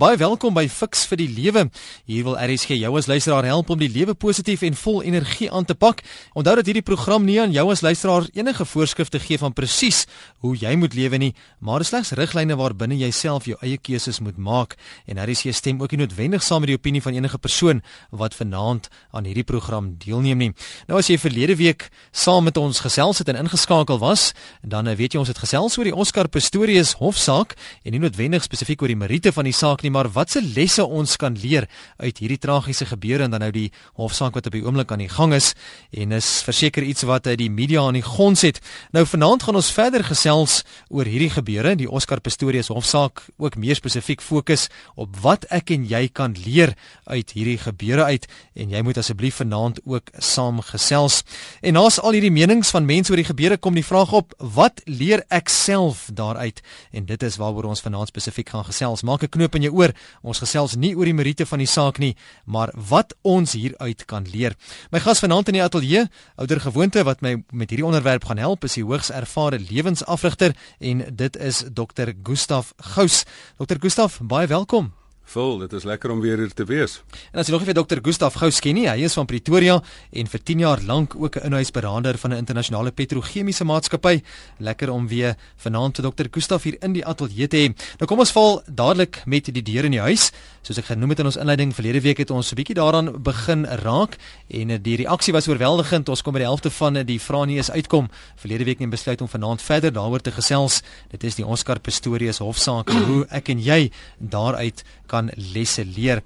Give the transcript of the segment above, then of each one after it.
Baie welkom by Fix vir die Lewe. Hier wil RSG jou as luisteraar help om die lewe positief en vol energie aan te pak. Onthou dat hierdie program nie aan jou as luisteraar enige voorskrifte gee van presies hoe jy moet lewe nie, maar slegs riglyne waarbinne jy self jou eie keuses moet maak. En RSG stem ook nie noodwendig saam met die opinie van enige persoon wat vanaand aan hierdie program deelneem nie. Nou as jy verlede week saam met ons gesels het en ingeskakel was, dan weet jy ons het gesels oor die Oscar Pistorius hofsaak en nie noodwendig spesifiek oor die meriete van die saak nie, nie, maar watse lesse ons kan leer uit hierdie tragiese gebeure en dan nou die hofsaak wat op die oomblik aan die gang is en is verseker iets wat uit die media aan die gons het. Nou vanaand gaan ons verder gesels oor hierdie gebeure, die Oscar Pistorius hofsaak, ook meer spesifiek fokus op wat ek en jy kan leer uit hierdie gebeure uit en jy moet asseblief vanaand ook saam gesels. En naas al hierdie menings van mense oor die gebeure kom die vraag op, wat leer ek self daaruit? En dit is waaroor ons vanaand spesifiek gaan gesels. Maak 'n knoop in jou oor. Ons gesels nie oor die meriete van die saak nie, maar wat ons hieruit kan leer. My gas vanaand in die ateljee, ouer gewoonte wat my met hierdie onderwerp gaan help, is die hoogs ervare lewensafrigter en dit is Dr. Gustaf Gous. Dr. Gustaf, baie welkom. Vol, dit is lekker om weer hier te wees. En as jy nog nie vir Dr. Gustaf Gous ken nie, hy is van Pretoria en vir 10 jaar lank ook 'n inhuisberader van 'n internasionale petrochemiese maatskappy. Lekker om weer vanaand te Dr. Gustaf hier in die ateljee te hê. Nou kom ons val dadelik met die deur in die huis. Soos ek genoem het in ons inleiding verlede week het ons 'n bietjie daaraan begin raak en die reaksie was oorweldigend. Ons kom by die helfte van die vrae nie eens uitkom. Verlede week neem besluit om vanaand verder daaroor te gesels. Dit is die Oscar Pistorius hofsaak en hoe ek en jy daaruit kan lesse leer.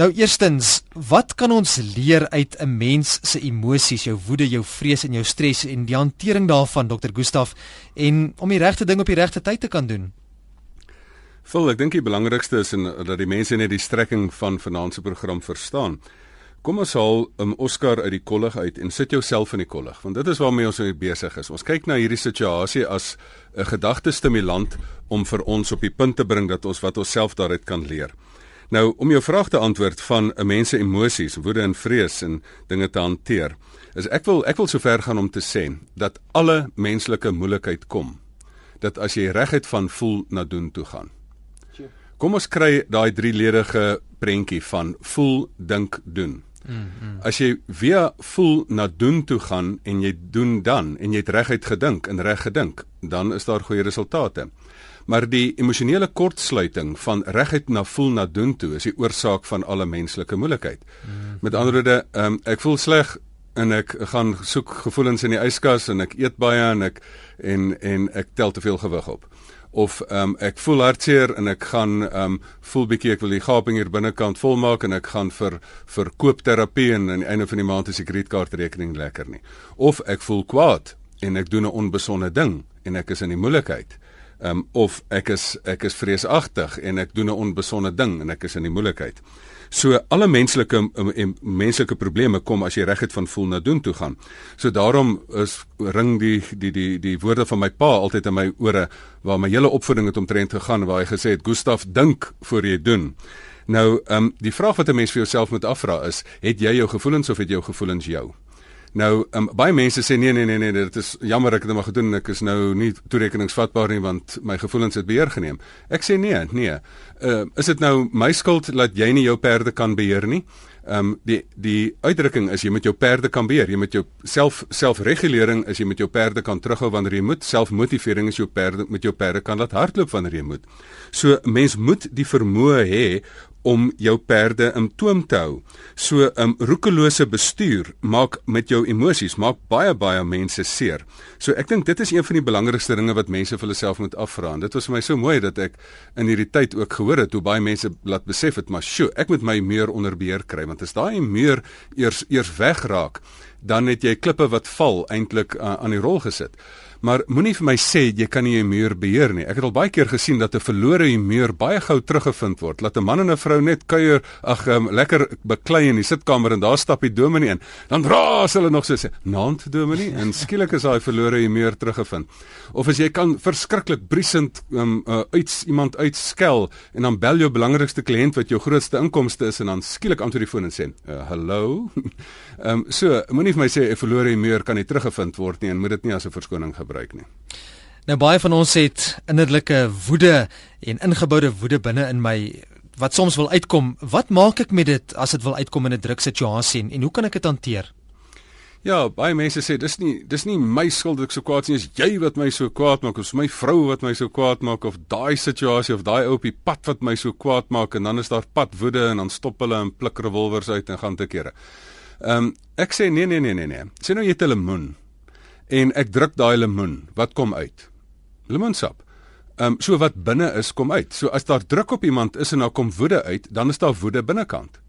Nou eerstens, wat kan ons leer uit 'n mens se emosies, jou woede, jou vrees en jou stres en die hantering daarvan, Dr. Gustaf, en om die regte ding op die regte tyd te kan doen? Vol, ek dink die belangrikste is en dat die mense net die strekking van vanaand se program verstaan. Kom ons haal 'n um, Oscar uit die kollig uit en sit jouself in die kollig, want dit is waarmee ons besig is. Ons kyk na hierdie situasie as 'n gedagtestimulant om vir ons op die punt te bring dat ons wat ons self daaruit kan leer. Nou, om jou vraag te antwoord van 'n mens se emosies, woede en vrees en dinge te hanteer, is ek wil ek wil sover gaan om te sê dat alle menslike moeilikheid kom dat as jy regheid van voel na doen toe gaan. Kom ons kry daai drieledige prentjie van voel, dink, doen. Mm, mm. As jy weer voel na doen toe gaan en jy doen dan en jy het reguit gedink en reg gedink, dan is daar goeie resultate. Maar die emosionele kortsluiting van reguit na voel na doen toe is die oorsaak van alle menslike moeilikheid. Mm. Met ander woorde, um, ek voel sleg en ek gaan soek gevoelens in die yskas en ek eet baie en ek en en ek tel te veel gewig op of um, ek voel hartseer en ek gaan um, voel bietjie ek wil die gaping hier binnekant volmaak en ek gaan vir vir koopterapie en aan die einde van die maand is die kredietkaartrekening lekker nie. Of ek voel kwaad en ek doen 'n onbesonde ding en ek is in die moeilikheid. Ehm um, of ek is ek is vreesagtig en ek doen 'n onbesonde ding en ek is in die moeilikheid. So alle menslike en menslike probleme kom as jy regtig van voel na doen toe gaan. So daarom is ring die die die die woorde van my pa altyd in my ore waar my hele opvoeding het omtrent gegaan waar hy gesê het Gustaf dink voor jy doen. Nou, ehm um, die vraag wat 'n mens vir jouself moet afvra is, het jy jou gevoelens of het jou gevoelens jou? Nou, um, baie mense sê nee nee nee nee, dit is jammer ek het dit maar gedoen en ek is nou nie toerekeningsvatbaar nie want my gevoelens het beheer geneem. Ek sê nee, nee. Uh is dit nou my skuld dat jy nie jou perde kan beheer nie? Ehm um, die die uitdrukking is jy met jou perde kan beheer, jy met jou self selfregulering is jy met jou perde kan terughou wanneer jy moet, selfmotivering is jou perde met jou perde kan laat hardloop wanneer jy moet. So mens moet die vermoë hê om jou perde in toom te hou. So 'n um, roekelose bestuur maak met jou emosies maak baie baie mense seer. So ek dink dit is een van die belangrikste dinge wat mense vir hulself moet afvra. Dit was vir my so mooi dat ek in hierdie tyd ook gehoor het hoe baie mense laat besef het maar sjo, ek moet my meer onder beheer kry want as daai meer eers eers wegraak, dan het jy klippe wat val eintlik uh, aan die rol gesit. Maar moenie vir my sê jy kan nie 'n muur beheer nie. Ek het al baie keer gesien dat 'n verlore muur baie gou teruggevind word. Laat 'n man en 'n vrou net kuier, ag um, lekker beklei in die sitkamer en daar stap die dominee in. Dan raas hulle nog so sê, "Naand dominee," en skielik is daai verlore muur teruggevind. Of as jy kan verskriklik briesend um, uh, uit iemand uitskel en dan bel jou belangrikste kliënt wat jou grootste inkomste is en dan skielik antwoord die foon en sê, uh, "Hallo." Ehm um, so, moenie vir my sê 'n verlore muur kan nie teruggevind word nie en moet dit nie as 'n verskoning gebruik nie. Nou baie van ons het innerlike woede en ingeboude woede binne in my wat soms wil uitkom. Wat maak ek met dit as dit wil uitkom in 'n druksituasie en, en hoe kan ek dit hanteer? Ja, baie mense sê dis nie dis nie my skuld dat ek so kwaad is nie, is jy wat my so kwaad maak of is my vrou wat my so kwaad maak of daai situasie of daai ou op die pad wat my so kwaad maak en dan is daar padwoede en dan stop hulle en pluk revolvers uit en gaan te kere. Ehm um, ek sê nee nee nee nee nee. Sê nou jy het 'n lemoen en ek druk daai lemoen, wat kom uit? Lemoensap. Ehm um, so wat binne is kom uit. So as daar druk op iemand is en daar kom woede uit, dan is daar woede binnekant.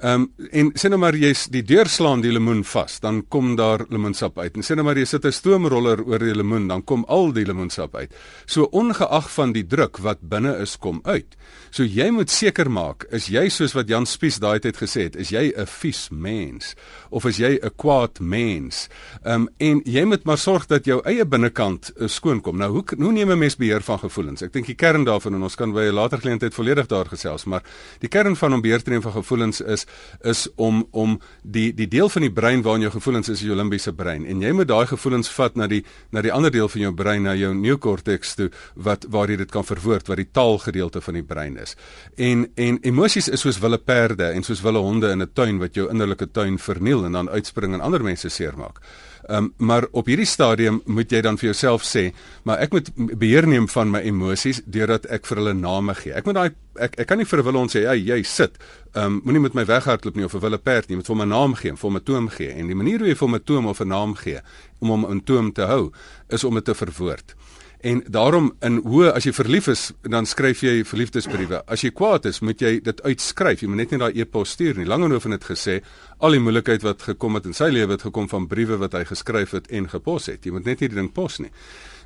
Ehm um, en sê nou maar jy's die deur slaan die lemoen vas, dan kom daar lemoensap uit. En sê nou maar jy sit 'n stoomroller oor die lemoen, dan kom al die lemoensap uit. So ongeag van die druk wat binne is kom uit. So jy moet seker maak, is jy soos wat Jan Spies daai tyd gesê het, is jy 'n vies mens of is jy 'n kwaad mens? Ehm um, en jy moet maar sorg dat jou eie binnekant uh, skoon kom. Nou hoe hoe neem 'n mens beheer van gevoelens? Ek dink die kern daarvan en ons kan by 'n later geleentheid volledig daar gesels, maar die kern van om beheer te neem van gevoelens is is om om die die deel van die brein waarin jou gevoelens is, jou limbiese brein. En jy moet daai gevoelens vat na die na die ander deel van jou brein, na jou neokorteks toe wat waar jy dit kan verwoord, wat die taalgedeelte van die brein is. En en emosies is soos wille perde en soos wille honde in 'n tuin wat jou innerlike tuin verniel en dan uitspring en ander mense seermaak. Ehm um, maar op hierdie stadium moet jy dan vir jouself sê, maar ek moet beheer neem van my emosies deurdat ek vir hulle name gee. Ek moet daai ek ek kan nie vir 'n wille hond sê, "Hey, jy sit ehm um, moenie met my weghardloop nie of 'n wille perd nie, moet vir my naam gee, vir my toom gee. En die manier hoe jy vir my toom of 'n naam gee om hom in toom te hou, is om dit te verwoord. En daarom in hoe as jy verlief is, dan skryf jy verliefdesbriewe. As jy kwaad is, moet jy dit uitskryf. Jy moet net nie daai e-pos stuur nie. Langehoven het gesê al die moeilikheid wat gekom het in sy lewe het gekom van briewe wat hy geskryf het en gepos het. Jy moet net nie die ding pos nie.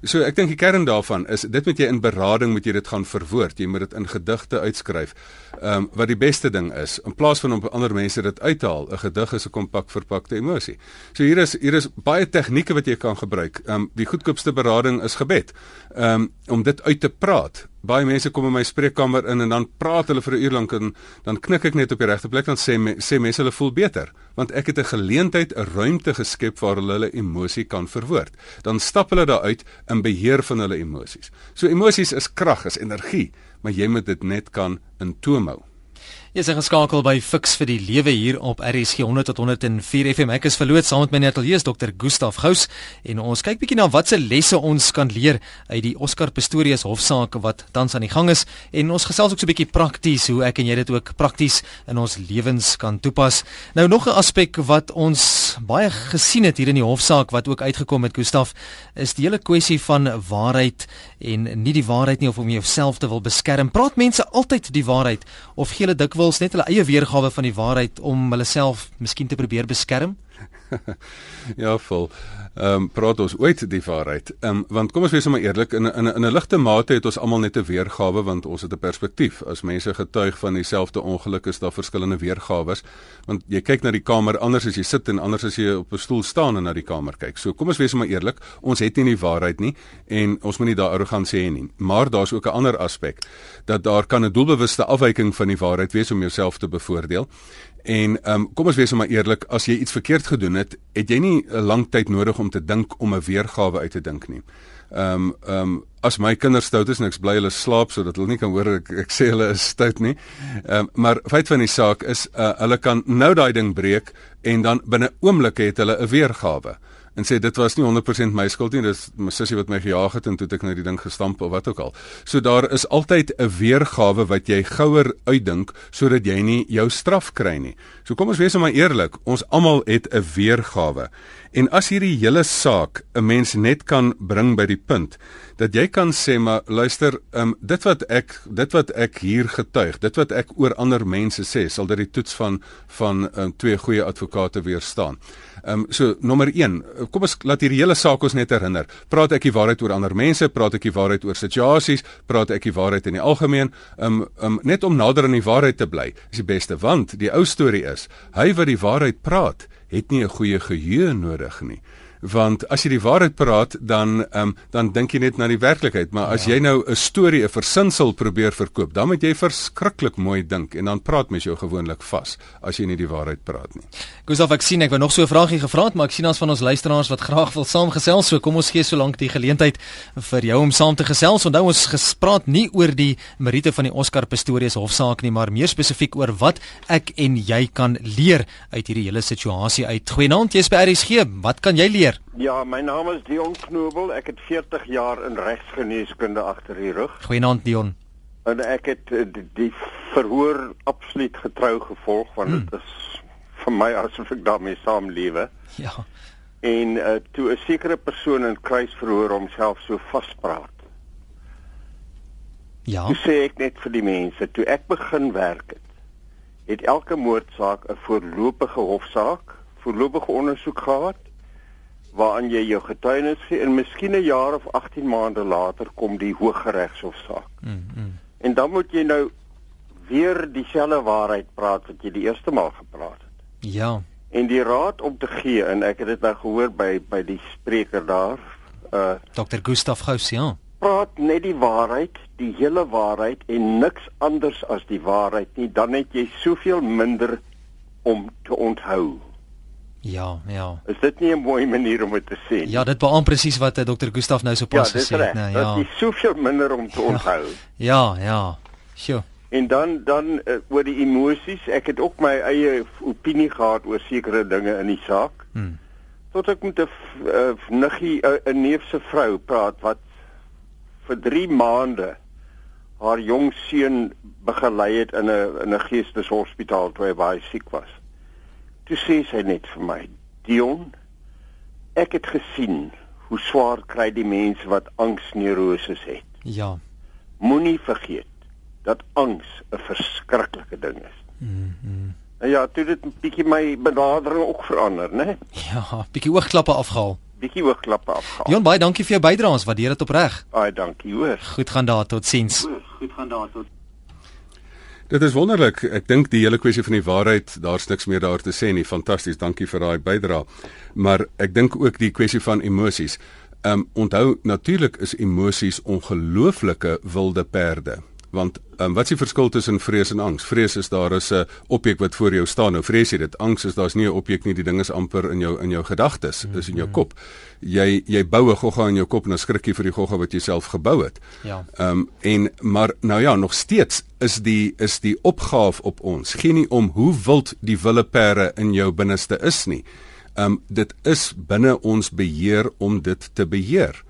So ek dink die kern daarvan is dit moet jy in berading moet jy dit gaan verwoord. Jy moet dit in gedigte uitskryf. Ehm um, wat die beste ding is in plaas van om ander mense dit uithaal. 'n Gedig is 'n kompak verpakte emosie. So hier is hier is baie tegnieke wat jy kan gebruik. Ehm um, die goedkoopste berading is gebed. Ehm um, om dit uit te praat. Baie mense kom in my spreekkamer in en dan praat hulle vir 'n uur lank en dan knik ek net op die regte plek dan sê me, sê mense hulle voel beter want ek het 'n geleentheid 'n ruimte geskep waar hulle hulle emosie kan verwoord. Dan stap hulle daar uit in beheer van hulle emosies. So emosies is krag, is energie, maar jy moet dit net kan in toom hou. Jy is geskakel by Fix vir die Lewe hier op RSG 100 tot 104 FM. Ek is verloot saam met my netelies Dr. Gustaf Gous en ons kyk bietjie na watse lesse ons kan leer uit die Oscar Pistorius hofsaak wat tans aan die gang is en ons gesels ook so 'n bietjie prakties hoe ek en jy dit ook prakties in ons lewens kan toepas. Nou nog 'n aspek wat ons baie gesien het hier in die hofsaak wat ook uitgekom het Gustaf is die hele kwessie van waarheid en nie die waarheid nie of om jouself te wil beskerm. Praat mense altyd die waarheid of gee hulle dikwels dikwels net hulle eie weergawe van die waarheid om hulle self miskien te probeer beskerm? ja, vol. Ehm um, praat ons ooit die waarheid. Ehm um, want kom ons wees maar eerlik in in in 'n ligte mate het ons almal net 'n weergawe want ons het 'n perspektief. As mense getuig van dieselfde ongeluk is daar verskillende weergawes. Want jy kyk na die kamer anders as jy sit en anders as jy op 'n stoel staan en na die kamer kyk. So kom ons wees maar eerlik, ons het nie die waarheid nie en ons moet nie daar arrogansie hê nie. Maar daar's ook 'n ander aspek dat daar kan 'n doelbewuste afwyking van die waarheid wees om jouself te bevoordeel. En ehm um, kom ons wees maar eerlik, as jy iets verkeerd gedoen het, het jy nie 'n lang tyd nodig om te dink om 'n weergawe uit te dink nie. Ehm um, ehm um, as my kinders stout is en ek bly hulle slaap sodat hulle nie kan hoor ek, ek sê hulle is stout nie. Ehm um, maar feit van die saak is uh, hulle kan nou daai ding breek en dan binne oomblikke het hulle 'n weergawe en sê dit was nie 100% my skuld nie, dis my sussie wat my gejaag het en toe ek net die ding gestamp of wat ook al. So daar is altyd 'n weergawe wat jy gouer uitdink sodat jy nie jou straf kry nie. So kom ons wees maar eerlik, ons almal het 'n weergawe. En as hierdie hele saak 'n mens net kan bring by die punt dat jy kan sê maar luister, um, dit wat ek dit wat ek hier getuig, dit wat ek oor ander mense sê, sal dit die toets van van um, twee goeie advokate weerstaan. Ehm um, so nommer 1, kom ons laat hierdie hele saak ons net herinner. Praat ek die waarheid oor ander mense, praat ek die waarheid oor situasies, praat ek die waarheid in die algemeen, ehm um, um, net om nader aan die waarheid te bly. Is die beste want die ou storie is, hy wat die waarheid praat, het nie 'n goeie geheue nodig nie want as jy die waarheid praat dan um, dan dink jy net na die werklikheid. Maar as ja. jy nou 'n storie 'n versinsel probeer verkoop dan moet jy verskriklik mooi dink en dan praat mens jou gewoonlik vas as jy nie die waarheid praat nie. Gustav ek sien ek wou nog so 'n vraagie gevra het maar ek sien ons van ons luisteraars wat graag wil saamgesels so kom ons gee so lank die geleentheid vir jou om saam te gesels. Onthou ons gespraat nie oor die Merite van die Oscar Pistorius hofsaak nie maar meer spesifiek oor wat ek en jy kan leer uit hierdie hele situasie uit. Goeienaand jy's by RSG wat kan jy leer Ja, my naam is Dion Knobel. Ek het 40 jaar in regsgeneeskunde agter die rug. Goeienaand Dion. En ek het uh, die, die verhoor absoluut getrou gevolg want dit hmm. is vir my asof ek daarmee saamlewe. Ja. En uh, toe 'n sekere persoon in kruisverhoor homself so vaspraat. Ja. Toe sê ek net vir die mense, toe ek begin werk het, het elke moordsaak 'n voorlopige hofsaak, voorlopige ondersoek gehad waaraan jy jou getuienis gee en miskien 'n jaar of 18 maande later kom die Hooggeregshofsaak. Mm, mm. En dan moet jy nou weer dieselfde waarheid praat wat jy die eerste maal gepraat het. Ja. En die raad om te gee en ek het dit nou gehoor by by die spreker daar, uh Dr. Gustaf Gous, ja. Praat net die waarheid, die hele waarheid en niks anders as die waarheid nie, dan het jy soveel minder om te onthou. Ja, ja. Is dit nie 'n mooi manier om dit te sê nie? Ja, dit beamoen presies wat uh, Dr. Gustaf nou so pas ja, gesê het. Nee, ja, dit is soveel minder om te onthou. Ja, ja. Sjoe. En dan dan uh, oor die emosies, ek het ook my eie opinie gehad oor sekere dinge in die saak. Hmm. Tot ek met 'n uh, niggie 'n uh, neef se vrou praat wat vir 3 maande haar jong seun begelei het in 'n in 'n geesteshospitaal toe hy baie siek was. Toe sê sy net vir my, Dion, ek het gesien hoe swaar kry die mense wat angsneuroses het. Ja. Moenie vergeet dat angs 'n verskriklike ding is. Mhm. Mm ja, dit het 'n bietjie my benadering ook verander, né? Ja, bietjie oogklappe afgehaal. Bietjie oogklappe afgehaal. Dion, baie dankie vir jou bydraes. Waardeer dit opreg. Ai, dankie hoor. Goed gaan daar tot sins. Goed, goed gaan daar tot Dit is wonderlik. Ek dink die hele kwessie van die waarheid, daar's niks meer daar te sê nie. Fantasties. Dankie vir daai bydrae. Maar ek dink ook die kwessie van emosies. Ehm um, onthou natuurlik is emosies ongelooflike wilde perde want um, wat is die verskil tussen vrees en angs? Vrees is daar is 'n objek wat voor jou staan. Nou vrees jy dit. Angs is daar's nie 'n objek nie. Die ding is amper in jou in jou gedagtes, is in jou kop. Jy jy bou 'n gogga in jou kop en dan skrik jy vir die gogga wat jy self gebou het. Ja. Ehm um, en maar nou ja, nog steeds is die is die opgaaf op ons. Geen nie om hoe wild die wille pere in jou binneste is nie. Ehm um, dit is binne ons beheer om dit te beheer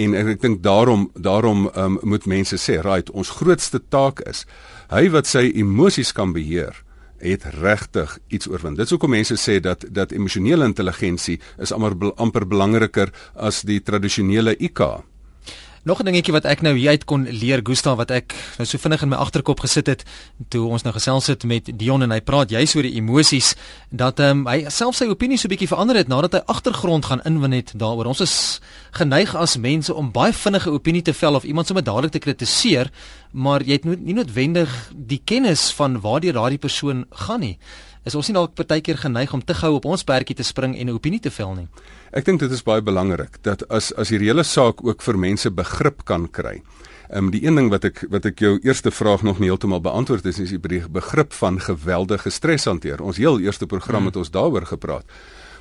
en ek, ek dink daarom daarom um, moet mense sê right ons grootste taak is hy wat sy emosies kan beheer het regtig iets oorwin. Dit is hoekom mense sê dat dat emosionele intelligensie is amper amper belangriker as die tradisionele IQ. Nog 'n dingetjie wat ek nou hier uit kon leer Gustav wat ek nou so vinnig in my agterkop gesit het toe ons nou gesels het met Dion en hy praat juis oor die emosies dat ehm um, hy self sy opinie so bietjie verander het nadat hy agtergrond gaan inwin het daaroor. Ons is geneig as mense om baie vinnige opinie te vel of iemand sommer dadelik te kritiseer, maar jy het nie noodwendig die kennis van waar die daardie persoon gaan nie is ons nie dalk partykeer geneig om te gou op ons perdjie te spring en 'n opinie te vel nie. Ek dink dit is baie belangrik dat as as hierdie hele saak ook vir mense begrip kan kry. Ehm um, die een ding wat ek wat ek jou eerste vraag nog nie heeltemal beantwoord is is die begrip van geweldige stres hanteer. Ons heel eerste program hmm. het ons daaroor gepraat.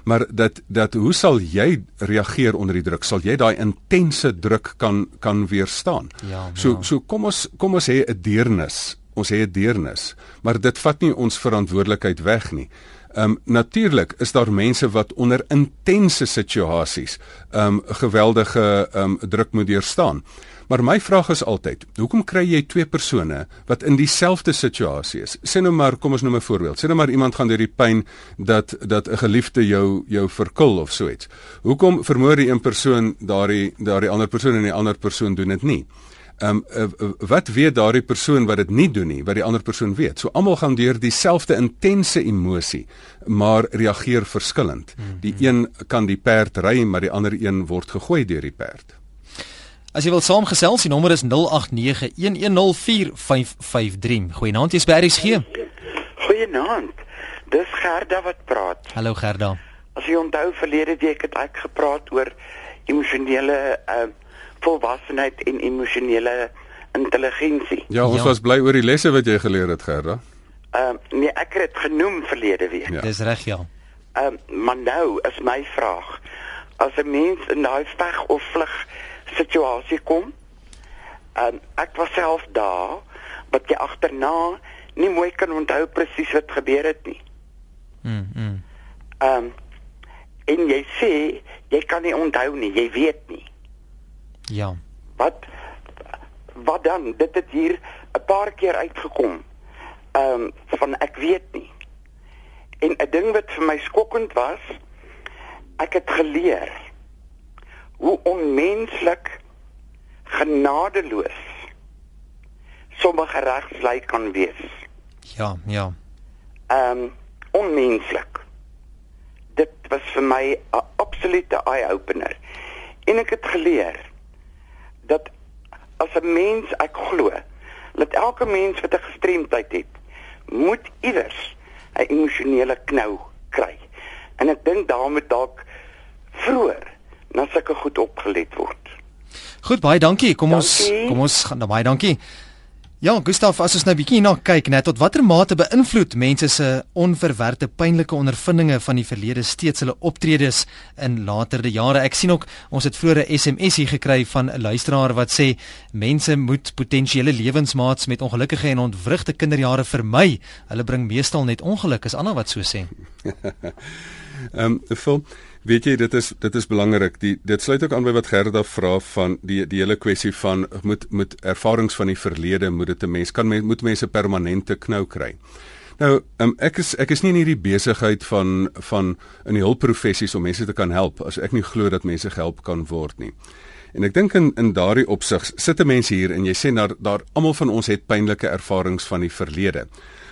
Maar dat dat hoe sal jy reageer onder die druk? Sal jy daai intense druk kan kan weerstaan? Ja, so ja. so kom ons kom ons hê 'n deernis ons het 'n deernis, maar dit vat nie ons verantwoordelikheid weg nie. Ehm um, natuurlik is daar mense wat onder intense situasies ehm um, geweldige ehm um, druk moet deurstaan. Maar my vraag is altyd, hoekom kry jy twee persone wat in dieselfde situasie is? Sê nou maar, kom ons noem 'n voorbeeld. Sê nou maar iemand gaan deur die pyn dat dat 'n geliefde jou jou verkil of so iets. Hoekom vermoor die een persoon daardie daardie ander persoon en die ander persoon doen dit nie? Ehm um, uh, wat weet daardie persoon wat dit nie doen nie, wat die ander persoon weet. So almal gaan deur dieselfde intense emosie, maar reageer verskillend. Mm -hmm. Die een kan die perd ry, maar die ander een word gegooi deur die perd. As jy wil saamgesels, die nommer is 0891104553. Goeienaand, jy's by RSG. Goeienaand. Dis Gerda wat praat. Hallo Gerda. As jy onthou verlede week het ek gepraat oor emosionele uh volwassenheid en emosionele intelligensie. Ja, ons ja. was bly oor die lesse wat jy geleer het, Gerda. Ehm uh, nee, ek het dit genoem verlede week. Ja. Dis reg, ja. Ehm uh, maar nou is my vraag, as 'n mens in daai veg of vlug situasie kom, ehm um, ek was self daar, wat jy agterna nie mooi kan onthou presies wat gebeur het nie. Mm. mm. Ehm um, en jy sê jy kan nie onthou nie, jy weet nie. Ja. Wat wat dan? Dit het hier 'n paar keer uitgekom. Ehm um, van ek weet nie. En 'n ding wat vir my skokkend was, ek het geleer hoe onmenslik genadeloos sommige regslei kan wees. Ja, ja. Ehm um, onmenslik. Dit was vir my 'n absolute eye-opener. En ek het geleer dat as 'n mens ek glo dat elke mens wat 'n gestremdheid het, moet iewers 'n emosionele knou kry. En ek dink daarmee dalk vroeër na sulke goed opgelet word. Goed, baie dankie. Kom dankie. ons kom ons gaan baie dankie. Ja, Gustaf, as ons nou bietjie na kyk, net tot watter mate beïnvloed mense se onverwerkte pynlike ondervindinge van die verlede steeds hulle optredes in latere jare. Ek sien ook ons het vroeër 'n SMS hier gekry van 'n luisteraar wat sê mense moet potensiële lewensmaats met ongelukkige en ontwrigte kinderjare vermy. Hulle bring meestal net ongeluk, is Anna wat so sê. Ehm, um, Weet jy dit is dit is belangrik. Die dit sluit ook aan by wat Gerda vra van die die hele kwessie van moet moet ervarings van die verlede moet dit 'n mens kan moet mense permanente knou kry. Nou, um, ek is ek is nie in hierdie besigheid van van in die hulpprofessies om mense te kan help as ek nie glo dat mense gehelp kan word nie. En ek dink in in daardie opsig sit 'n mens hier en jy sê daar daar almal van ons het pynlike ervarings van die verlede.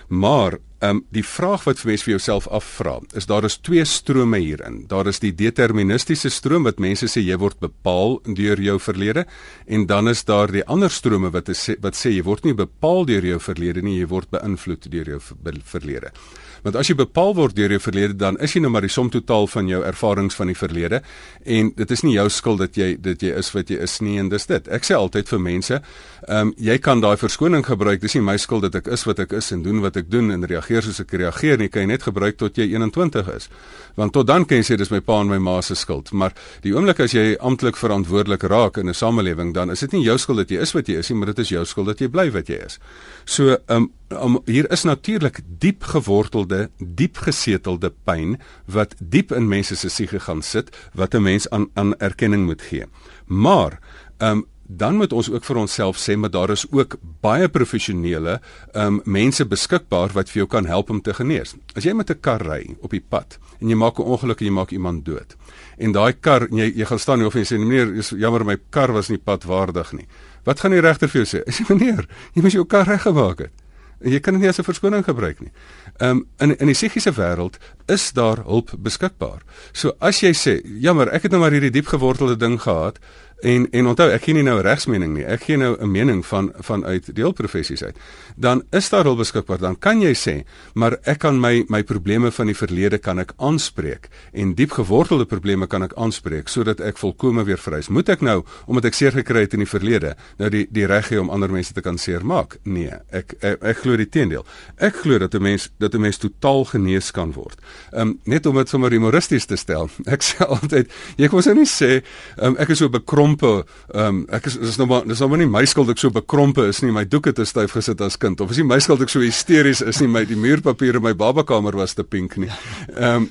Maar ehm um, die vraag wat vir mense vir jouself afvra, is daar is twee strome hierin. Daar is die deterministiese stroom wat mense sê jy word bepaal deur jou verlede en dan is daar die ander strome wat is, wat sê jy word nie bepaal deur jou verlede nie, jy word beïnvloed deur jou verlede. Want as jy bepaal word deur jou verlede, dan is jy nou maar die som totaal van jou ervarings van die verlede en dit is nie jou skuld dat jy dat jy is wat jy is nie en dis dit. Ek sê altyd vir mense, ehm um, jy kan daai verskoning gebruik. Dis nie my skuld dat ek is wat ek is en doen wat ek doen en reageer soos ek reageer nie. Kan jy net gebruik tot jy 21 is. Want tot dan kan jy sê dis my pa en my ma se skuld. Maar die oomblik as jy amptelik verantwoordelik raak in 'n samelewing, dan is dit nie jou skuld dat jy is wat jy is nie, maar dit is jou skuld dat jy bly wat jy is. So, ehm um, um, hier is natuurlik diep gewortelde, diep gesetelde pyn wat diep in mense se siege gaan sit wat 'n mens aan aan erkenning moet gee. Maar ehm um, dan moet ons ook vir onsself sê maar daar is ook baie professionele ehm um, mense beskikbaar wat vir jou kan help om te genees. As jy met 'n kar ry op die pad en jy maak 'n ongeluk en jy maak iemand dood. En daai kar jy jy gaan staan en of jy sê meneer, is jammer my kar was nie padwaardig nie. Wat gaan die regter vir jou sê? Sê meneer, jy moes jou kar reggemaak het. Jy kan dit nie as 'n verskoning gebruik nie. Ehm um, in in die psigiese wêreld is daar hulp beskikbaar. So as jy sê, jammer, ek het nou maar hierdie diep gewortelde ding gehad, En en onthou, ek gee nie nou regsmening nie. Ek gee nou 'n mening van vanuit deelprofessies uit. Dan is daar al beskikbaar. Dan kan jy sê, maar ek kan my my probleme van die verlede kan ek aanspreek en diep gewortelde probleme kan ek aanspreek sodat ek volkome weer vry is. Moet ek nou omdat ek seer gekry het in die verlede, nou die die reg hê om ander mense te kan seermaak? Nee, ek ek, ek glo die teendeel. Ek glo dat 'n mens dat 'n mens totaal genees kan word. Um, net om dit sommer humoristies te stel. Ek sê altyd, jy kom sou nie sê, um, ek is so bekrom bekrompe. Ehm um, ek is is nou maar dis nou maar nie my skuld ek so bekrompe is nie. My doek het te styf gesit as kind. Of is nie my skuld ek so hysteries is nie. My die muurpapier in my babakamer was te pink nie. Ehm um,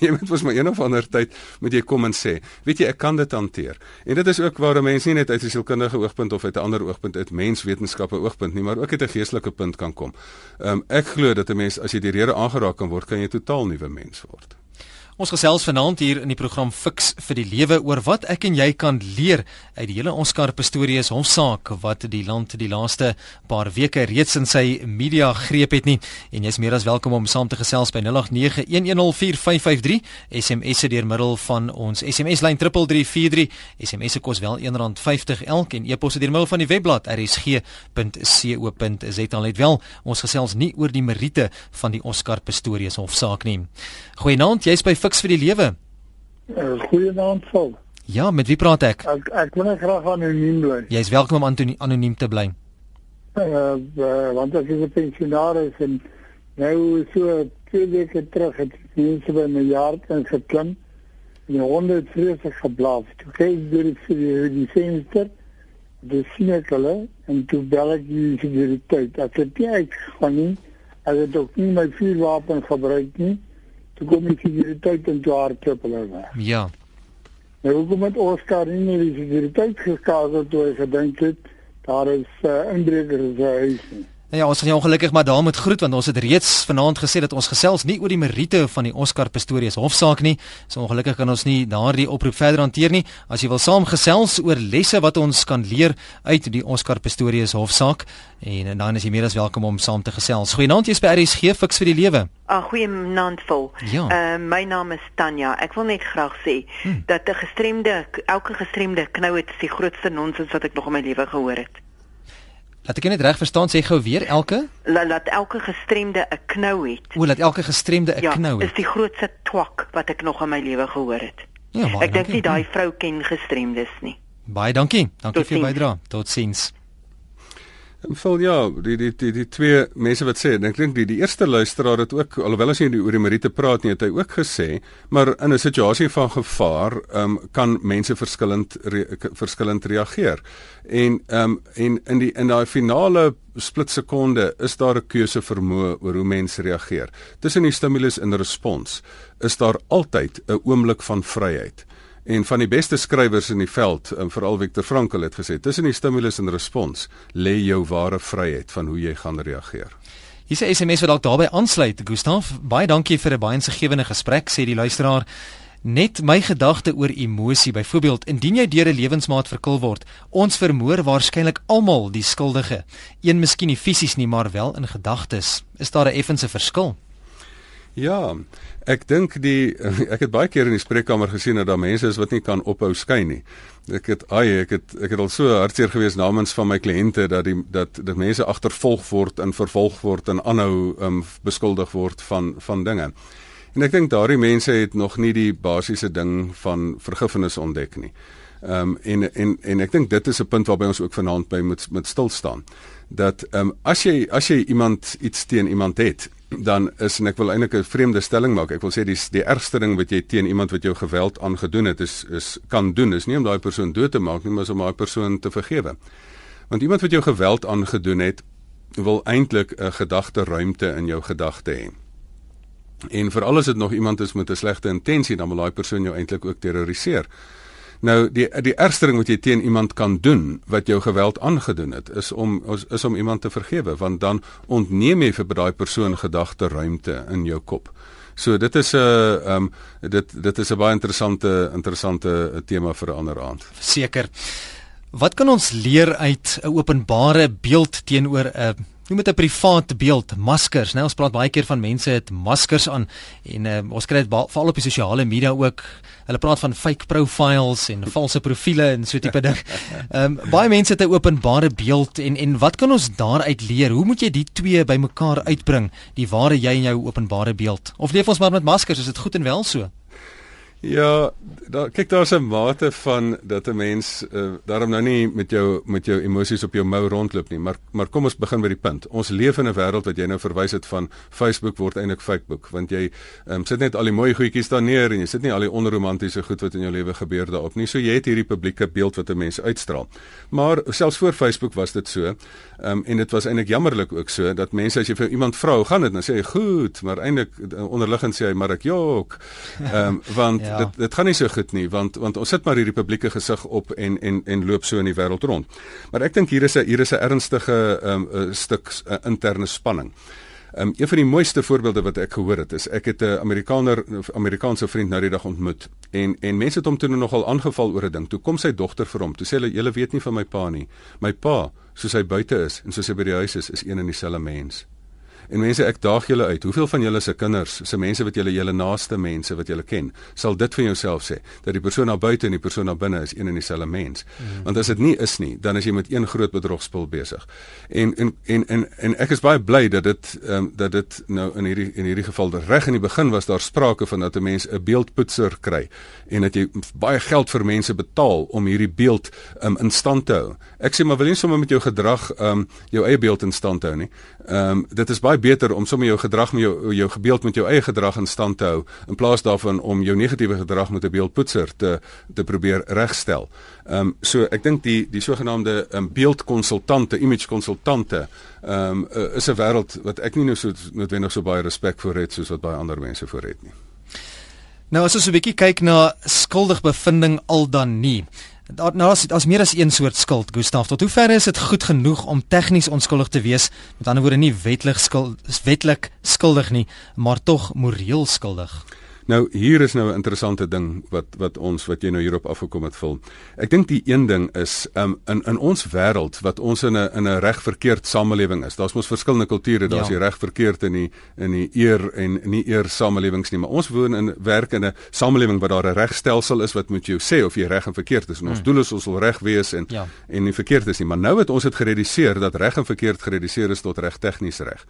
jy moet mos maar een of ander tyd moet jy kom en sê, weet jy ek kan dit hanteer. En dit is ook waar 'n mens nie net uit 'n sielkundige oogpunt of uit 'n ander oogpunt uit menswetenskappe oogpunt nie, maar ook uit 'n geestelike punt kan kom. Ehm um, ek glo dat 'n mens as jy die rede aangeraak kan word, kan jy totaal nuwe mens word. Ons gesels vanaand hier in die program Fix vir die lewe oor wat ek en jy kan leer uit die hele Oscar Pistorius hofsaak wat die land die laaste paar weke reeds in sy media greep het nie. En jy's meer as welkom om saam te gesels by 0891104553 SMS se deur middel van ons SMS lyn 3343 SMS se kos wel R1.50 elk en e-pos se deur middel van die webblad rsg.co.za net wel ons gesels nie oor die meriete van die Oscar Pistorius hofsaak nie. Goeienaand, jy's by Fix Fiks vir die Lewe. Uh, Goeienaand, Paul. Ja, met wie praat ek? Ek ek wil net graag anoniem bly. Jy's welkom om anoniem te bly. Uh, uh want ek is 'n pensionaris en nou so twee weke terug het mense by my jaar in geklim en die honde het vreeslik geblaaf. Toe kyk ek deur die die venster, die sien ek hulle en toe bel ek die sekuriteit. Ek het nie uitgegaan nie. Ek het ook nie my vuurwapen gebruik nie. Toe kom die sekuriteit en toe hardloop hulle weg. Ja. Nou hoekom het Oscar nie meer die sekuriteit geskakel toe hy gedink het daar is uh, inbrekers in sy huis nie? Ja, ons gaan jou ongelukkig maar daar moet groet want ons het reeds vanaand gesê dat ons gesels nie oor die meriete van die Oscar Pistorius hofsaak nie. So ongelukkig kan ons nie daardie oproep verder hanteer nie. As jy wil saamgesels oor lesse wat ons kan leer uit die Oscar Pistorius hofsaak en, en dan is jy meer as welkom om saam te gesels. Goeienaand, jy's by RSG Fix vir die lewe. Ah, goeienaand vol. Ja. Uh, my naam is Tanya. Ek wil net graag sê hmm. dat 'n gestremde elke gestremde knou het die grootste nonsens wat ek nog in my lewe gehoor het. Laat ek net reg verstaan sê gou weer elke laat, laat elke gestremde 'n knou het. O, laat elke gestremde 'n ja, knou het. Ja, is die grootste twak wat ek nog in my lewe gehoor het. Ja, ek dink nie daai vrou ken gestremdes nie. Baie dankie. Dankie Tot vir jou bydrae. Totsiens. En vol ja, die die die die twee mense wat sê, ek dink die die eerste luisteraar het ook alhoewel as jy oor die Marite praat nie, het hy ook gesê, maar in 'n situasie van gevaar, ehm um, kan mense verskillend re, verskillend reageer. En ehm um, en in die in daai finale splitsekonde is daar 'n keuse vermoë oor hoe mense reageer. Tussen die stimulus en respons is daar altyd 'n oomblik van vryheid. En van die beste skrywers in die veld, en veral Viktor Frankl het gesê, tussen die stimulus en respons lê jou ware vryheid van hoe jy gaan reageer. Hier's 'n SMS wat dalk daarbey aansluit, Gustaf. Baie dankie vir 'n baie insiggewende gesprek, sê die luisteraar. Net my gedagte oor emosie, byvoorbeeld, indien jy deur 'n lewensmaat verkil word, ons vermoor waarskynlik almal die skuldige. Een miskien nie fisies nie, maar wel in gedagtes. Is daar 'n effense verskil? Ja, ek dink die ek het baie keer in die spreekkamer gesien dat daar mense is wat nie kan ophou skyn nie. Ek het ai ek het ek het al so hartseer gewees namens van my kliënte dat die dat dat mense agtervolg word en vervolg word en aanhou um, beskuldig word van van dinge. En ek dink daardie mense het nog nie die basiese ding van vergifnis ontdek nie. Ehm um, en en en ek dink dit is 'n punt waarby ons ook vanaand by moet met stil staan. Dat ehm um, as jy as jy iemand iets teen iemand het dan is en ek wil eintlik 'n vreemde stelling maak. Ek wil sê die die ergste ding wat jy teen iemand wat jou geweld aangedoen het is is kan doen is nie om daai persoon dood te maak nie, maar om daai persoon te vergewe. Want iemand wat jou geweld aangedoen het, wil eintlik 'n gedagte ruimte in jou gedagte hê. En veral as dit nog iemand is met 'n slegte intensie, dan wil daai persoon jou eintlik ook terroriseer. Nou die die ergste ding wat jy teen iemand kan doen wat jou geweld aangedoen het is om is, is om iemand te vergewe want dan ontneem jy vir daai persoon gedagte ruimte in jou kop. So dit is 'n uh, ehm um, dit dit is 'n baie interessante interessante tema vir 'n ander aand. Seker. Wat kan ons leer uit 'n openbare beeld teenoor 'n uh, noem dit 'n privaat beeld, maskers, né? Ons praat baie keer van mense het maskers aan en uh, ons kry dit veral op die sosiale media ook. Hulle praat van fake profiles en valse profile en so tipe ding. Ehm um, baie mense het 'n openbare beeld en en wat kan ons daaruit leer? Hoe moet jy die twee bymekaar uitbring, die ware jy en jou openbare beeld? Of leef ons maar met maskers? Is dit goed en wel so? Ja, daar kyk daar's 'n mate van dat 'n mens uh, daarom nou nie met jou met jou emosies op jou mou rondloop nie, maar maar kom ons begin by die punt. Ons leef in 'n wêreld wat jy nou verwys het van Facebook word eintlik Facebook, want jy um, sit net al die mooi goedjies daar neer en jy sit nie al die onromantiese goed wat in jou lewe gebeur daarop nie. So jy het hierdie publieke beeld wat 'n mens uitstraal. Maar selfs voor Facebook was dit so. Um, en dit was eintlik jammerlik ook so dat mense as jy vir iemand vra, "Gaan dit?" dan sê hy, "Goed," maar eintlik onderliggend sê hy, "Maar ek jok." Ehm um, want ja. Dit dit gaan nie so goed nie want want ons sit maar hierdie publieke gesig op en en en loop so in die wêreld rond. Maar ek dink hier is 'n hier is 'n ernstige um, stuk uh, interne spanning. Um, een van die mooiste voorbeelde wat ek gehoor het is ek het 'n Amerikaner Amerikaanse vriend nou die dag ontmoet en en mense het hom toe nogal aangeval oor 'n ding. Toe kom sy dogter vir hom. Toe sê hulle julle weet nie van my pa nie. My pa, soos hy buite is en soos hy by die huis is, is een en dieselfde mens. En mense, ek daag julle uit. Hoeveel van julle se kinders, se mense wat julle julle naaste mense wat julle ken, sal dit van jouself sê dat die persoon daar buite en die persoon daar binne is een en dieselfde mens. Mm. Want as dit nie is nie, dan is jy met een groot bedrogspel besig. En en en en, en ek is baie bly dat dit ehm um, dat dit nou in hierdie in hierdie geval reg in die begin was daar sprake van dat 'n mens 'n beeldpoetser kry en dat jy baie geld vir mense betaal om hierdie beeld um, in stand te hou. Ek sê maar wil nie sommer met jou gedrag ehm um, jou eie beeld in stand hou nie. Ehm um, dit is baie beter om sommer jou gedrag met jou jou gebeeld met jou eie gedrag in stand te hou in plaas daarvan om jou negatiewe gedrag met 'n beeldpoetser te te probeer regstel. Ehm um, so ek dink die die sogenaamde um, beeldkonsultante, image konsultante ehm um, uh, is 'n wêreld wat ek nie nou so noodwendig so baie respek vir het soos wat baie ander mense vir het nie. Nou as ons 'n bietjie kyk na skuldig bevinding al dan nie. Daar nou as as meer as een soort skuld, Gustaf, tot hoe ver is dit goed genoeg om tegnies onskuldig te wees? Met ander woorde nie wetlik skuld wetlik skuldig nie, maar tog moreel skuldig. Nou hier is nou 'n interessante ding wat wat ons wat jy nou hierop afgekom het vul. Ek dink die een ding is um, in in ons wêreld wat ons in 'n in 'n reg verkeerd samelewing is. Daar's mos verskillende kulture, daar's ja. die reg verkeerd in die in die eer en nie eer samelewings nie, maar ons woon in werk in 'n samelewing waar daar 'n regstelsel is wat moet jou sê of jy reg en verkeerd is. En ons hmm. doel is ons wil reg wees en ja. en nie verkeerd is nie. Maar nou het ons dit gereduseer dat reg en verkeerd gereduseer is tot reg tegnies reg